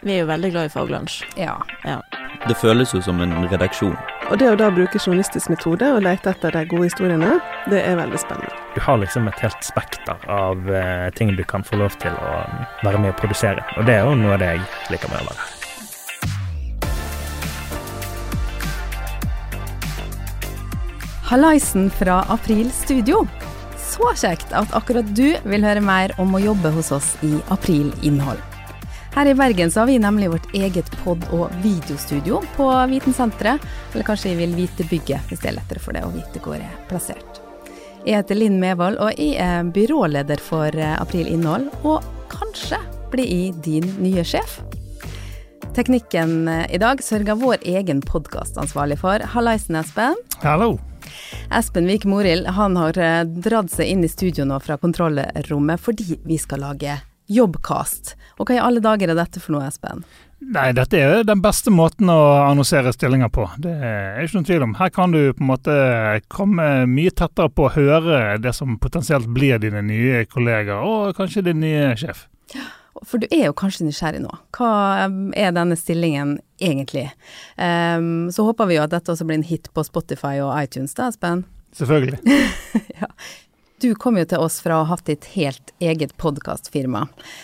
Vi er jo veldig glad i faglunsj. Ja. Ja. Det føles jo som en redaksjon. Og det å da bruke journalistisk metode og lete etter de gode historiene, det er veldig spennende. Du har liksom et helt spekter av eh, ting du kan få lov til å være med å produsere. Og det er jo noe av det jeg liker med å være her. Hallaisen fra April Studio. Så kjekt at akkurat du vil høre mer om å jobbe hos oss i April Innhold. Her i Bergen så har vi nemlig vårt eget pod- og videostudio på Vitensenteret, eller kanskje vi vil vite bygget, hvis det er lettere for deg å vite hvor det er plassert. Jeg heter Linn Mevold, og jeg er byråleder for eh, April Innhold, og kanskje blir jeg din nye sjef. Teknikken eh, i dag sørger vår egen podkastansvarlig for. Hallaisen, Espen. Hallo. Espen Vik Morild han har eh, dratt seg inn i studio nå fra kontrollrommet fordi vi skal lage Jobbcast. Og hva i alle dager er dette for noe, Espen? Nei, dette er jo den beste måten å annonsere stillinger på. Det er ikke noen tvil om. Her kan du på en måte komme mye tettere på å høre det som potensielt blir dine nye kollegaer, og kanskje din nye sjef. For du er jo kanskje nysgjerrig nå. Hva er denne stillingen egentlig? Um, så håper vi jo at dette også blir en hit på Spotify og iTunes, da, Espen? Selvfølgelig. ja. Du kom jo til oss fra å ha hatt ditt helt eget podkastfirma.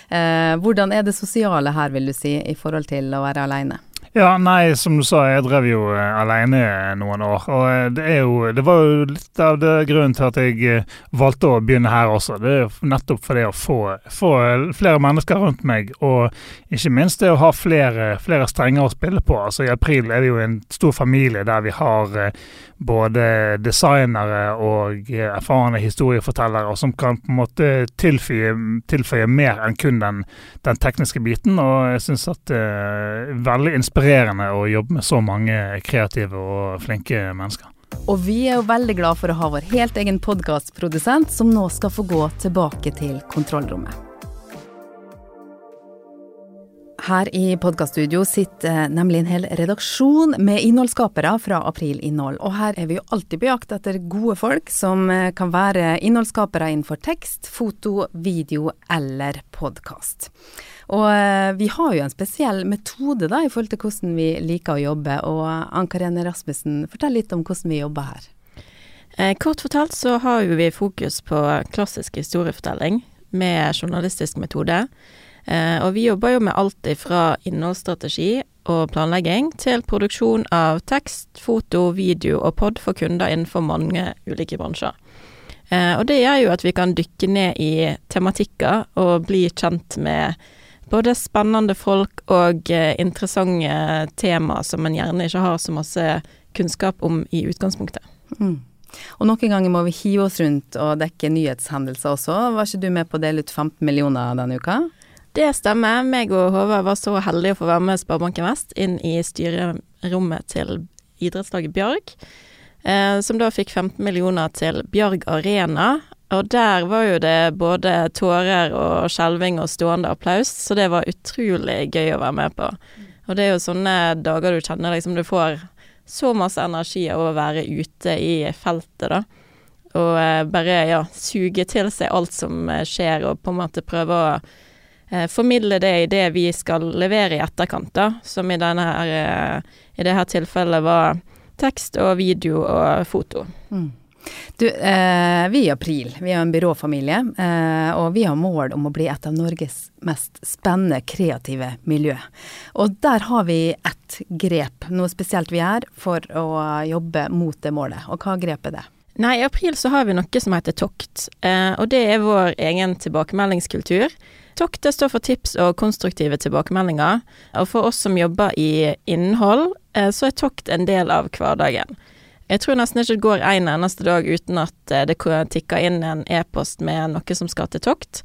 Eh, hvordan er det sosiale her, vil du si, i forhold til å være aleine? Ja, nei, som du sa, jeg drev jo uh, alene noen år. Og uh, det, er jo, det var jo litt av det grunnen til at jeg uh, valgte å begynne her også. Det er jo nettopp for det å få, få flere mennesker rundt meg, og ikke minst det å ha flere, flere strenger å spille på. Altså I april er det jo en stor familie der vi har både designere og erfarne historiefortellere som kan på en måte tilføye, tilføye mer enn kun den, den, tekniske biten. Og jeg syns at det er veldig inspirerende å jobbe med så mange kreative og flinke mennesker. Og vi er jo veldig glad for å ha vår helt egen podkastprodusent, som nå skal få gå tilbake til kontrollrommet. Her i podkaststudio sitter nemlig en hel redaksjon med innholdsskapere fra April Innhold. Og her er vi jo alltid på jakt etter gode folk som eh, kan være innholdsskapere innenfor tekst, foto, video eller podkast. Og eh, vi har jo en spesiell metode da i forhold til hvordan vi liker å jobbe. Og Ann Karene Rasmussen, fortell litt om hvordan vi jobber her. Eh, kort fortalt så har jo vi fokus på klassisk historiefortelling med journalistisk metode. Eh, og vi jobber jo med alt fra innholdsstrategi og planlegging til produksjon av tekst, foto, video og pod for kunder innenfor mange ulike bransjer. Eh, og det gjør jo at vi kan dykke ned i tematikker og bli kjent med både spennende folk og eh, interessante tema som en gjerne ikke har så masse kunnskap om i utgangspunktet. Mm. Og noen ganger må vi hive oss rundt og dekke nyhetshendelser også. Var ikke du med på å dele ut 15 millioner denne uka? Det stemmer. Meg og Håvard var så heldige å få være med Sparebanken Vest inn i styrerommet til idrettslaget Bjarg. eh, som da fikk 15 millioner til Bjarg Arena. Og der var jo det både tårer og skjelving og stående applaus, så det var utrolig gøy å være med på. Og det er jo sånne dager du kjenner liksom du får så masse energi av å være ute i feltet, da. Og eh, bare, ja, suge til seg alt som eh, skjer, og på en måte prøve å eh, formidle det i det vi skal levere i etterkant, da. Som i denne her eh, I det her tilfellet var tekst og video og foto. Mm. Du, eh, vi i April, vi er en byråfamilie, eh, og vi har mål om å bli et av Norges mest spennende kreative miljø. Og der har vi ett grep, noe spesielt vi gjør for å jobbe mot det målet. Og hva grep er det? Nei, i april så har vi noe som heter Tokt, eh, og det er vår egen tilbakemeldingskultur. Tokt det står for tips og konstruktive tilbakemeldinger, og for oss som jobber i innhold, eh, så er Tokt en del av hverdagen. Jeg tror nesten ikke det går en eneste dag uten at eh, det tikker inn en e-post med noe som skal til Tokt.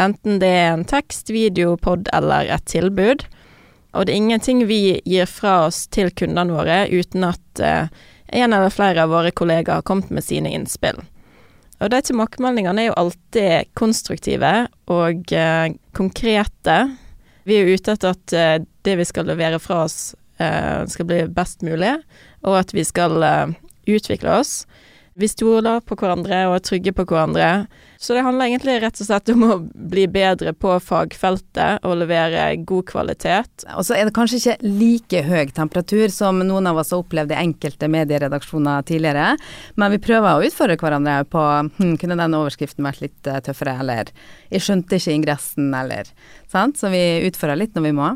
Enten det er en tekst, video, pod eller et tilbud. Og det er ingenting vi gir fra oss til kundene våre uten at eh, en eller flere av våre kollegaer har kommet med sine innspill. Og de tilbakemeldingene er jo alltid konstruktive og eh, konkrete. Vi er jo ute etter at det vi skal levere fra oss, skal bli best mulig, og at vi skal utvikle oss. Vi stoler på hverandre og er trygge på hverandre. Så det handler egentlig rett og slett om å bli bedre på fagfeltet og levere god kvalitet. Og så er det kanskje ikke like høy temperatur som noen av oss har opplevd i enkelte medieredaksjoner tidligere, men vi prøver å utfordre hverandre på hm, kunne den overskriften vært litt uh, tøffere, eller jeg skjønte ikke ingressen, eller sant. Så vi utfører litt når vi må.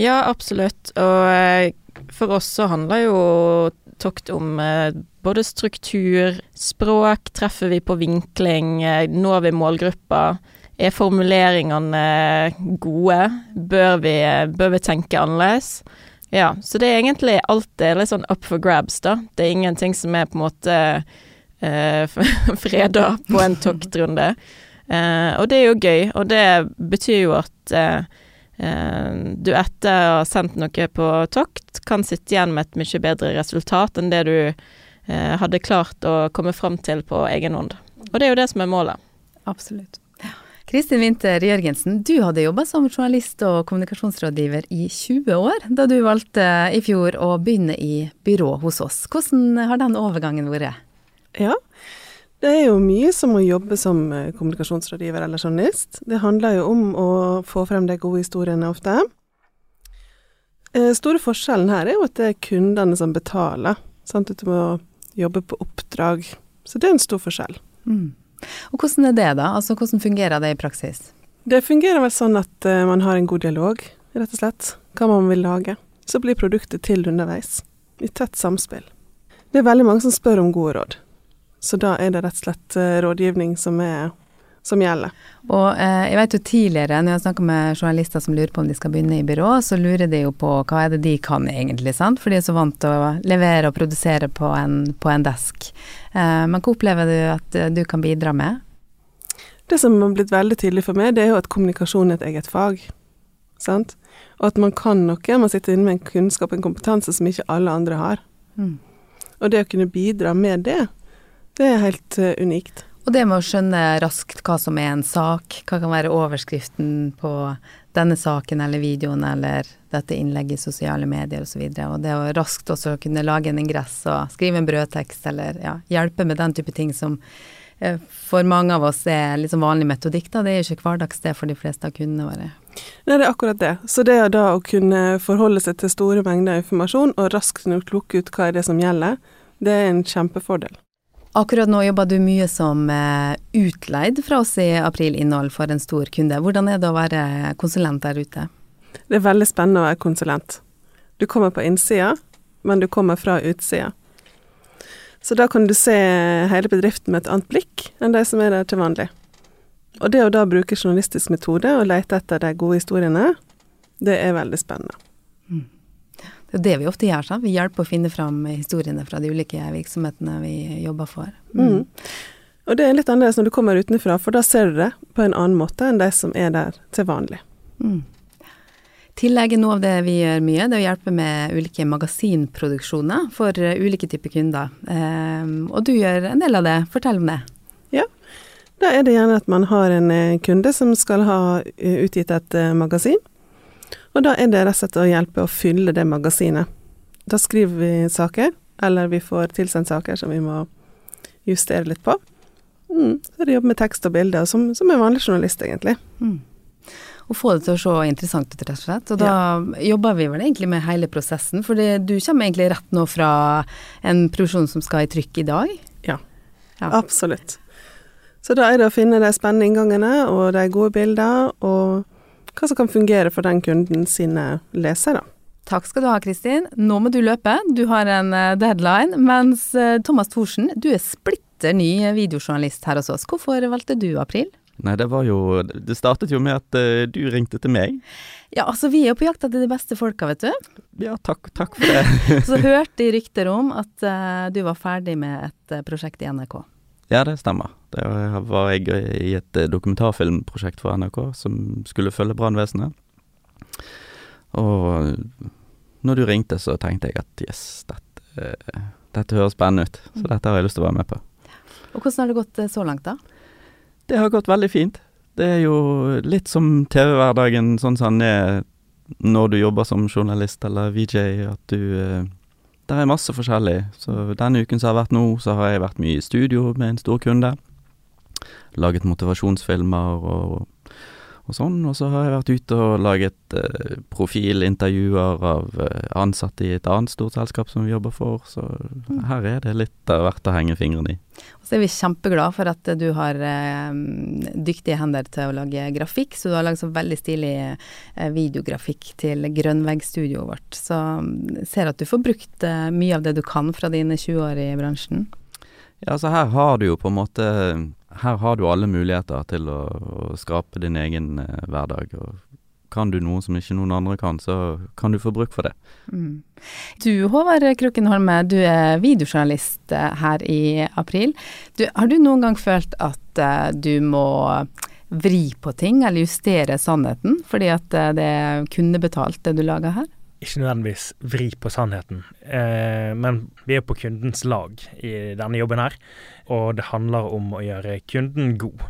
Ja, absolutt. Og eh, for oss så handler jo tokt om eh, både struktur, språk, treffer vi på vinkling, eh, når vi målgruppa? Er formuleringene gode? Bør vi, bør vi tenke annerledes? Ja, så det er egentlig alltid litt sånn up for grabs, da. Det er ingenting som er på en måte eh, freda på en toktrunde. Eh, og det er jo gøy, og det betyr jo at eh, Eh, du etter å ha sendt noe på tokt, kan sitte igjen med et mye bedre resultat enn det du eh, hadde klart å komme fram til på egen hånd. Og det er jo det som er målet. Absolutt. Kristin Winther Jørgensen, du hadde jobba som journalist og kommunikasjonsrådgiver i 20 år, da du valgte i fjor å begynne i byrå hos oss. Hvordan har den overgangen vært? Ja, det er jo mye som å jobbe som eh, kommunikasjonsrådgiver eller journalist. Det handler jo om å få frem de gode historiene ofte. Eh, store forskjellen her er jo at det er kundene som betaler. Sant? Du må jobbe på oppdrag. Så det er en stor forskjell. Mm. Og hvordan er det, da? Altså hvordan fungerer det i praksis? Det fungerer vel sånn at uh, man har en god dialog, rett og slett. Hva man vil lage. Så blir produktet til underveis. I tett samspill. Det er veldig mange som spør om gode råd. Så da er det rett og slett uh, rådgivning som, er, som gjelder. Og eh, jeg vet jo tidligere, når jeg snakker med journalister som lurer på om de skal begynne i byrå, så lurer de jo på hva er det de kan egentlig, sant. For de er så vant til å levere og produsere på en, på en desk. Eh, men hva opplever du at eh, du kan bidra med? Det som har blitt veldig tydelig for meg, det er jo at kommunikasjon er et eget fag. Sant? Og at man kan noe. Man sitter inne med en kunnskap og en kompetanse som ikke alle andre har. Mm. Og det å kunne bidra med det, det er helt uh, unikt. Og det med å skjønne raskt hva som er en sak, hva kan være overskriften på denne saken eller videoen eller dette innlegget i sosiale medier osv. Og, så og det å raskt også kunne lage en ingress og skrive en brødtekst eller ja, hjelpe med den type ting som eh, for mange av oss er liksom vanlig metodikk, da. Det er jo ikke hverdags det for de fleste av kundene våre. Nei, det er akkurat det. Så det er da å kunne forholde seg til store mengder informasjon og raskt plukke ut hva er det som gjelder, det er en kjempefordel. Akkurat nå jobber du mye som eh, utleid fra oss i April Innhold for en stor kunde. Hvordan er det å være konsulent der ute? Det er veldig spennende å være konsulent. Du kommer på innsida, men du kommer fra utsida. Så da kan du se hele bedriften med et annet blikk enn de som er der til vanlig. Og det å da bruke journalistisk metode og lete etter de gode historiene, det er veldig spennende. Det er det vi ofte gjør. Sant? Vi hjelper å finne fram historiene fra de ulike virksomhetene vi jobber for. Mm. Mm. Og det er litt annerledes når du kommer utenfra, for da ser du det på en annen måte enn de som er der til vanlig. Mm. tillegg noe av det vi gjør mye, det er å hjelpe med ulike magasinproduksjoner for uh, ulike typer kunder. Um, og du gjør en del av det. Fortell om det. Ja. Da er det gjerne at man har en uh, kunde som skal ha uh, utgitt et magasin. Og da er det rett og slett å hjelpe å fylle det magasinet. Da skriver vi saker, eller vi får tilsendt saker som vi må justere litt på. Mm. Så det jobber med tekst og bilder, som, som en vanlig journalist, egentlig. Mm. Og få det til å se interessant ut, rett og slett. Og da ja. jobber vi vel egentlig med hele prosessen, for du kommer egentlig rett nå fra en produksjon som skal i trykk i dag? Ja, ja. absolutt. Så da er det å finne de spennende inngangene og de gode bildene, og hva som kan fungere for den kunden sine lesere. Takk skal du ha, Kristin. Nå må du løpe, du har en eh, deadline. Mens eh, Thomas Thorsen, du er splitter ny videojournalist her hos oss. Hvorfor valgte du april? Nei, det var jo Det startet jo med at uh, du ringte til meg. Ja, altså vi er jo på jakt etter de beste folka, vet du. Ja, takk, takk for det. Så hørte jeg rykter om at uh, du var ferdig med et prosjekt i NRK. Ja, det stemmer. Det var jeg i et eh, dokumentarfilmprosjekt for NRK som skulle følge brannvesenet. Og når du ringte, så tenkte jeg at yes, dette, dette høres spennende ut. Så dette har jeg lyst til å være med på. Og hvordan har det gått eh, så langt, da? Det har gått veldig fint. Det er jo litt som TV-hverdagen sånn som den er når du jobber som journalist eller VJ, at du eh, det er masse forskjellig. Så denne uken som har vært nå, så har jeg vært mye i studio med en stor kunde. Laget motivasjonsfilmer og, og sånn. Og så har jeg vært ute og laget eh, profilintervjuer av eh, ansatte i et annet stort selskap som vi jobber for. Så her er det litt av hvert å henge fingrene i. Og så er vi kjempeglade for at du har eh, dyktige hender til å lage grafikk, så du har laget så veldig stilig eh, videografikk til grønnveggstudioet vårt. Så mm, ser at du får brukt eh, mye av det du kan fra dine 20 år i bransjen. Ja, så her har du jo på en måte Her har du alle muligheter til å, å skape din egen eh, hverdag. Og kan du noe som ikke noen andre kan, så kan du få bruk for det. Mm. Du Håvard Krokenholme, du er videojournalist eh, her i april. Du, har du noen gang følt at uh, du må vri på ting, eller justere sannheten, fordi at uh, det er kundebetalt det du lager her? Ikke nødvendigvis vri på sannheten, eh, men vi er på kundens lag i denne jobben her. Og det handler om å gjøre kunden god.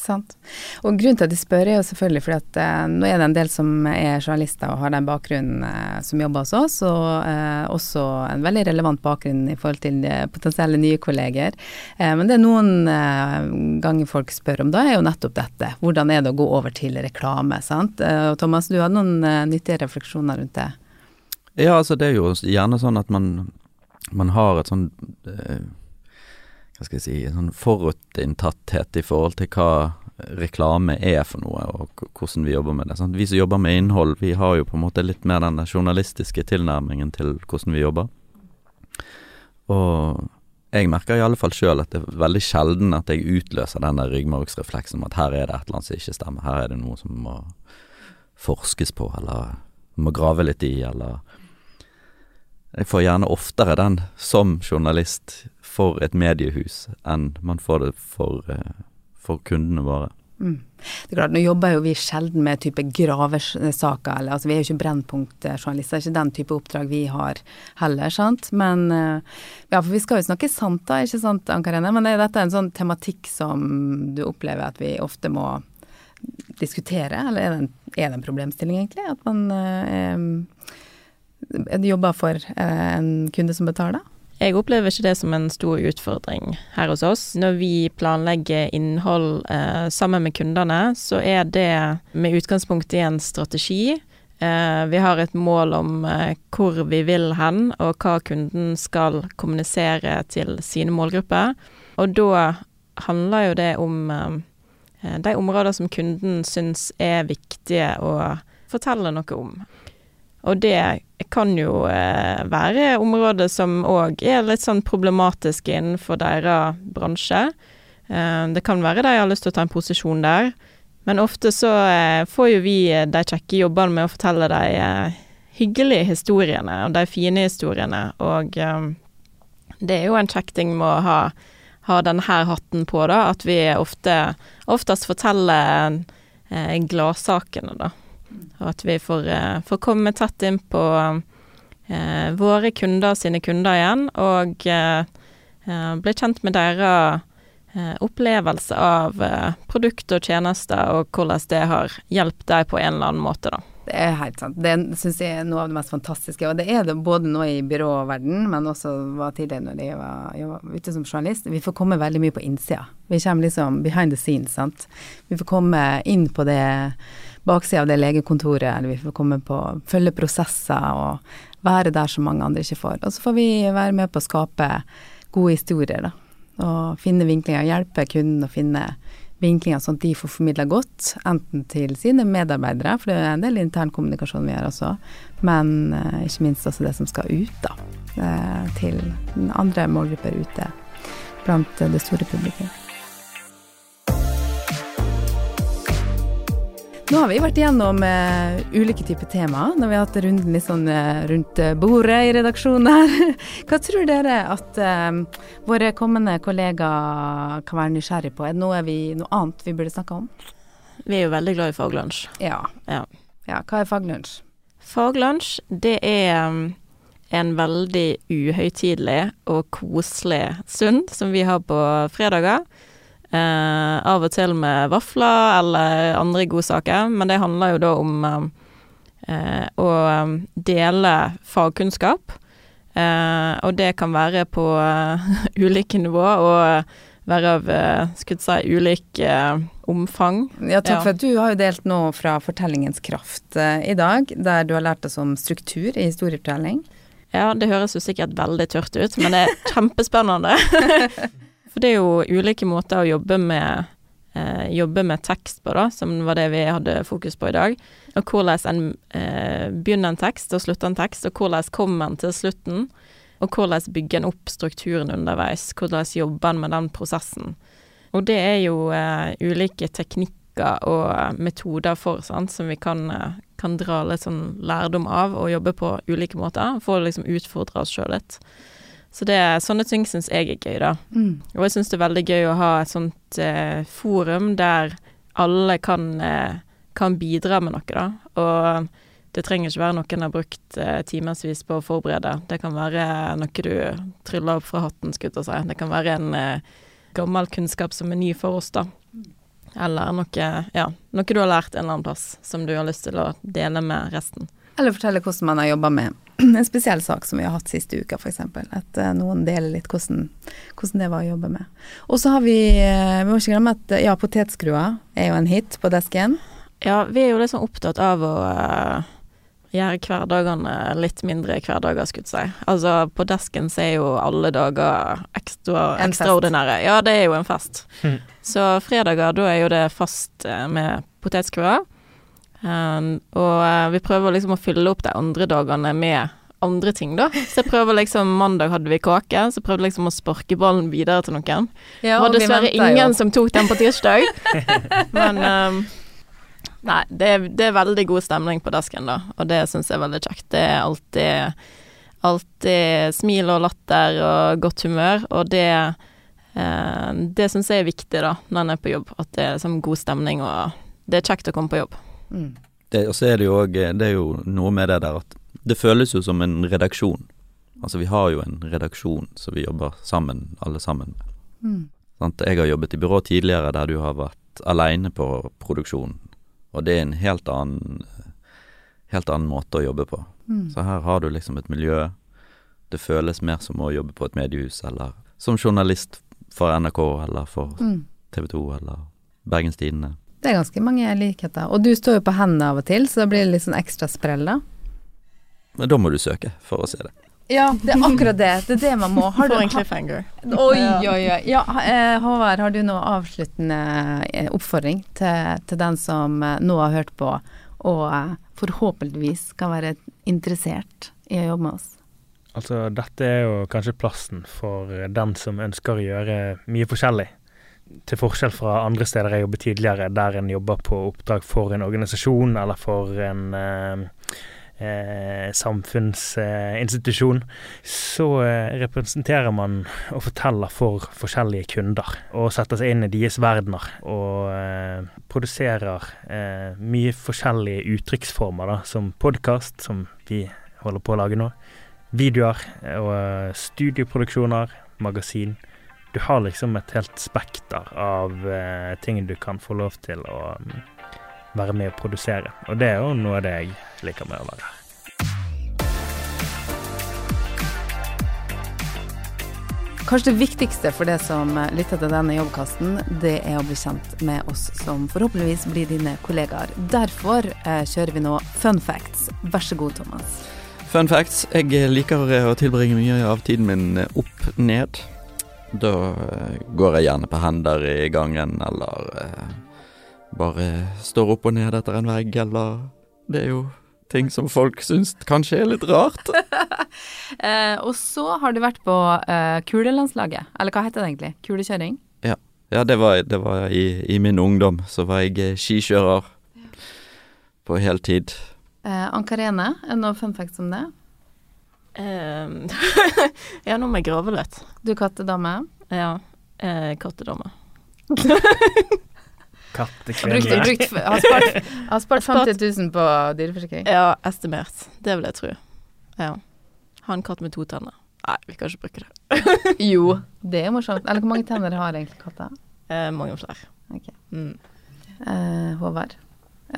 Sant. Og grunnen til at jeg spør er jo selvfølgelig fordi at eh, nå er det en del som er journalister og har den bakgrunnen eh, som jobber hos oss, og eh, også en veldig relevant bakgrunn i forhold til eh, potensielle nye kolleger. Eh, men det er noen eh, ganger folk spør om da, er jo nettopp dette. Hvordan er det å gå over til reklame, sant. Thomas, du hadde noen nyttige refleksjoner rundt det? Ja, altså det er jo gjerne sånn at man, man har et sånn eh, Hva skal jeg si En sånn forutinntatthet i forhold til hva reklame er for noe, og hvordan vi jobber med det. Sant? Vi som jobber med innhold, vi har jo på en måte litt mer den journalistiske tilnærmingen til hvordan vi jobber. Og jeg merker i alle fall sjøl at det er veldig sjelden at jeg utløser den der ryggmargsrefleksen om at her er det et eller annet som ikke stemmer, her er det noe som må forskes på, eller må grave litt i, eller jeg får gjerne oftere den som journalist for et mediehus enn man får det for, eh, for kundene våre. Mm. Det er klart, Nå jobber jo vi sjelden med type gravesaker, eller altså vi er jo ikke Brennpunkt-journalister, det er ikke den type oppdrag vi har heller, sant. Men eh, ja, for vi skal jo snakke sant da, ikke sant Ann Karine. Men er dette en sånn tematikk som du opplever at vi ofte må diskutere, eller er det en, er det en problemstilling egentlig? At man eh, jobber for eh, en kunde som betaler? Jeg opplever ikke det som en stor utfordring her hos oss. Når vi planlegger innhold eh, sammen med kundene, så er det med utgangspunkt i en strategi. Eh, vi har et mål om eh, hvor vi vil hen, og hva kunden skal kommunisere til sine målgrupper. Og da handler jo det om eh, de områder som kunden syns er viktige å fortelle noe om. Og det kan jo eh, være områder som òg er litt sånn problematiske innenfor deres bransje. Eh, det kan være de har lyst til å ta en posisjon der, men ofte så eh, får jo vi de kjekke jobbene med å fortelle de hyggelige historiene og de fine historiene, og det er jo en kjekk ting med å ha, ha denne hatten på, da, at vi ofte, oftest forteller gladsakene, da. Og at vi får, eh, får komme tett inn på eh, våre kunder sine kunder igjen, og eh, eh bli kjent med deres eh, opplevelse av eh, produkt og tjenester, og hvordan det har hjulpet deg på en eller annen måte, da. Det er helt sant. Det syns jeg er noe av det mest fantastiske. Og det er det både nå i byråverden, men også var tidligere når jeg var, jeg var ute som journalist. Vi får komme veldig mye på innsida. Vi kommer liksom behind the scenes, sant. Vi får komme inn på det baksida av det legekontoret, vi får komme på følge prosesser og være der som mange andre ikke får. Og så får vi være med på å skape gode historier, da. Og finne vinklinger, hjelpe kunden å finne vinklinger sånn at de får formidla godt, enten til sine medarbeidere, for det er en del intern kommunikasjon vi gjør også, men eh, ikke minst også det som skal ut, da. Eh, til andre målgrupper ute blant det store publikum. Nå har vi vært igjennom uh, ulike typer tema når vi har hatt runden litt sånn uh, rundt eh, bordet i redaksjonen her. Hva tror dere at uh, våre kommende kollegaer kan være nysgjerrig på? Er det noe, vi, noe, annet vi burde snakke om? Vi er jo veldig glad i faglunsj. Ja. ja. ja hva er faglunsj? Faglunsj, det er um, en veldig uhøytidelig og koselig stund som vi har på fredager Eh, av og til med vafler eller andre godsaker, men det handler jo da om eh, å eh, dele fagkunnskap. Eh, og det kan være på ulike nivå og være av skulle si, ulik omfang. Ja, takk Ja. for at du har jo delt noe fra Fortellingens kraft i dag, der du har lært oss om struktur i historiefortelling. Ja, det høres jo sikkert veldig tørt ut, men det er kjempespennende. For det er jo ulike måter å jobbe med, eh, jobbe med tekst på, da, som var det vi hadde fokus på i dag. Og hvordan en eh, begynner en tekst og slutter en tekst, og hvordan kommer en til slutten. Og hvordan bygger en opp strukturen underveis, hvordan jobber en med den prosessen. Og det er jo eh, ulike teknikker og metoder for, sant, som vi kan, eh, kan dra litt sånn lærdom av og jobbe på ulike måter, for å liksom utfordre oss sjøl litt. Så det, sånne ting syns jeg er gøy, da. Og jeg syns det er veldig gøy å ha et sånt eh, forum der alle kan, eh, kan bidra med noe, da. Og det trenger ikke være noe en har brukt eh, timevis på å forberede. Det kan være noe du tryller opp fra hatten, skulle jeg si. Det kan være en eh, gammel kunnskap som er ny for oss, da. Eller noe, ja, noe du har lært en eller annen plass som du har lyst til å dele med resten. Eller fortelle hvordan man har jobba med en spesiell sak som vi har hatt siste uka, f.eks. At eh, noen deler litt hvordan, hvordan det var å jobbe med. Og så har vi eh, Vi må ikke glemme at eh, ja, potetskrua er jo en hit på desken. Ja, vi er jo sånn opptatt av å uh, gjøre hverdagene litt mindre hverdager, skulle jeg si. Altså, på desken så er jo alle dager ekstra, ekstraordinære. Ja, det er jo en fest. Mm. Så fredager, da er jo det fast med potetskrua. Um, og eh, vi prøver liksom å fylle opp de andre dagene med andre ting, da. Så jeg prøver liksom Mandag hadde vi kake, så prøvde jeg liksom å sparke ballen videre til noen. Ja, det var dessverre ingen som tok den på tirsdag. Men um, Nei, det er, det er veldig god stemning på desken, da, og det syns jeg er veldig kjekt. Det er alltid, alltid smil og latter og godt humør, og det eh, Det syns jeg er viktig, da, når en er på jobb. At det er liksom god stemning, og det er kjekt å komme på jobb. Mm. Det, og så er det jo òg Det er jo noe med det der at det føles jo som en redaksjon. Altså vi har jo en redaksjon som vi jobber sammen, alle sammen med. Mm. Sånn, Jeg har jobbet i byrå tidligere der du har vært aleine på produksjonen, og det er en helt annen Helt annen måte å jobbe på. Mm. Så her har du liksom et miljø. Det føles mer som å jobbe på et mediehus, eller som journalist for NRK, eller for Mm. TV 2, eller Bergens Tidende. Det er ganske mange likheter. Og du står jo på hendene av og til, så da blir det litt sånn ekstra sprell, da. Men da må du søke for å se det. Ja, det er akkurat det. Det er det man må. Har du, en cliffhanger. Oi, oi, oi. Ja, eh, Håvard, har du noen avsluttende eh, oppfordring til, til den som eh, nå har hørt på, og forhåpentligvis kan være interessert i å jobbe med oss? Altså, dette er jo kanskje plassen for den som ønsker å gjøre mye forskjellig. Til forskjell fra andre steder jeg jobbet tidligere, der en jobber på oppdrag for en organisasjon eller for en eh, eh, samfunnsinstitusjon, så eh, representerer man og forteller for forskjellige kunder. Og setter seg inn i deres verdener. Og eh, produserer eh, mye forskjellige uttrykksformer, da, som podkast, som vi holder på å lage nå videoer og eh, studioproduksjoner, magasin. Du har liksom et helt spekter av eh, ting du kan få lov til å mm, være med å produsere. Og det er jo noe av det jeg liker med å være her. Kanskje det viktigste for det som eh, lytter til denne jobbkasten, det er å bli kjent med oss som forhåpentligvis blir dine kollegaer. Derfor eh, kjører vi nå fun facts. Vær så god, Thomas. Fun facts. Jeg liker å tilbringe mye av tiden min opp ned. Da eh, går jeg gjerne på hender i gangen, eller eh, bare står opp og ned etter en vegg, eller Det er jo ting som folk syns kanskje er litt rart. Eh, og så har du vært på eh, kulelandslaget, eller hva heter det egentlig? Kulekjøring? Ja, det var, det var i, i min ungdom. Så var jeg skikjører skikjører på heltid. Eh, Ankarene, er det noe fun facts om det? Um, ja, nå må jeg grave litt. Du er kattedame. Ja. Eh, kattedame. Kattekvinne. har spart, har spart 50 000 på dyreforsikring. Ja, estimert. Det vil jeg tro. Ja. Ha en katt med to tenner. Nei, vi kan ikke bruke det. Jo, det er morsomt. Eller hvor mange tenner har egentlig katter? Eh, mange flere. Okay. Mm. Eh, Håvard,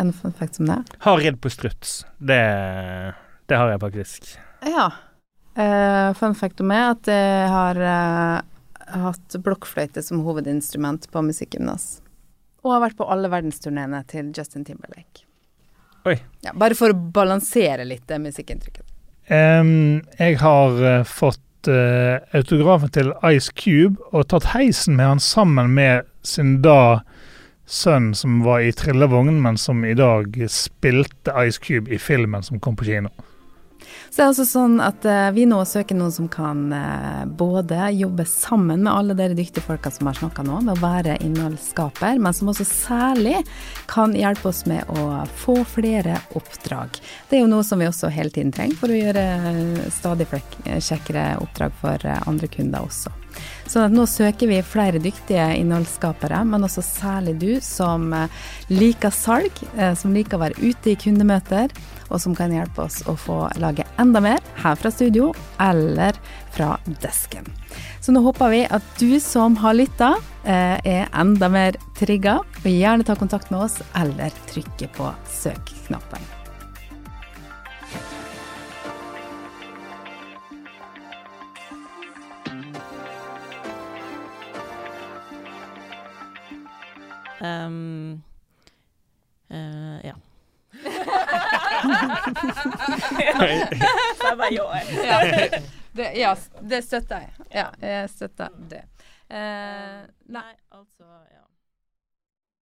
en fun fact om det? Har ridd på struts. Det, det har jeg faktisk. Ja. Uh, fun fact om meg at jeg har uh, hatt blokkfløyte som hovedinstrument på musikkgymnas. Og har vært på alle verdensturneene til Justin Timberlake. Oi. Ja, bare for å balansere litt det musikkinntrykket. Um, jeg har uh, fått uh, autografen til Ice Cube og tatt heisen med han sammen med sin da sønn som var i trillevogn, men som i dag spilte Ice Cube i filmen som kom på kino. Så det er altså sånn at uh, vi nå søker noen som kan uh, både jobbe sammen med alle dere dyktige folka som har snakka nå, med å være innholdsskaper, men som også særlig kan hjelpe oss med å få flere oppdrag. Det er jo noe som vi også hele tiden trenger for å gjøre uh, stadig kjekkere oppdrag for andre kunder også. Så nå søker vi flere dyktige innholdsskapere, men også særlig du som liker salg, som liker å være ute i kundemøter og som kan hjelpe oss å få lage enda mer her fra studio eller fra desken. Så nå håper vi at du som har lytta, eh, er enda mer trigga. Og gjerne ta kontakt med oss eller trykke på søk-knappen. Um, uh, ja. Så jeg bare ja. Det, ja, det støtter jeg. Ja, jeg støtter det. Uh, nei, altså Ja.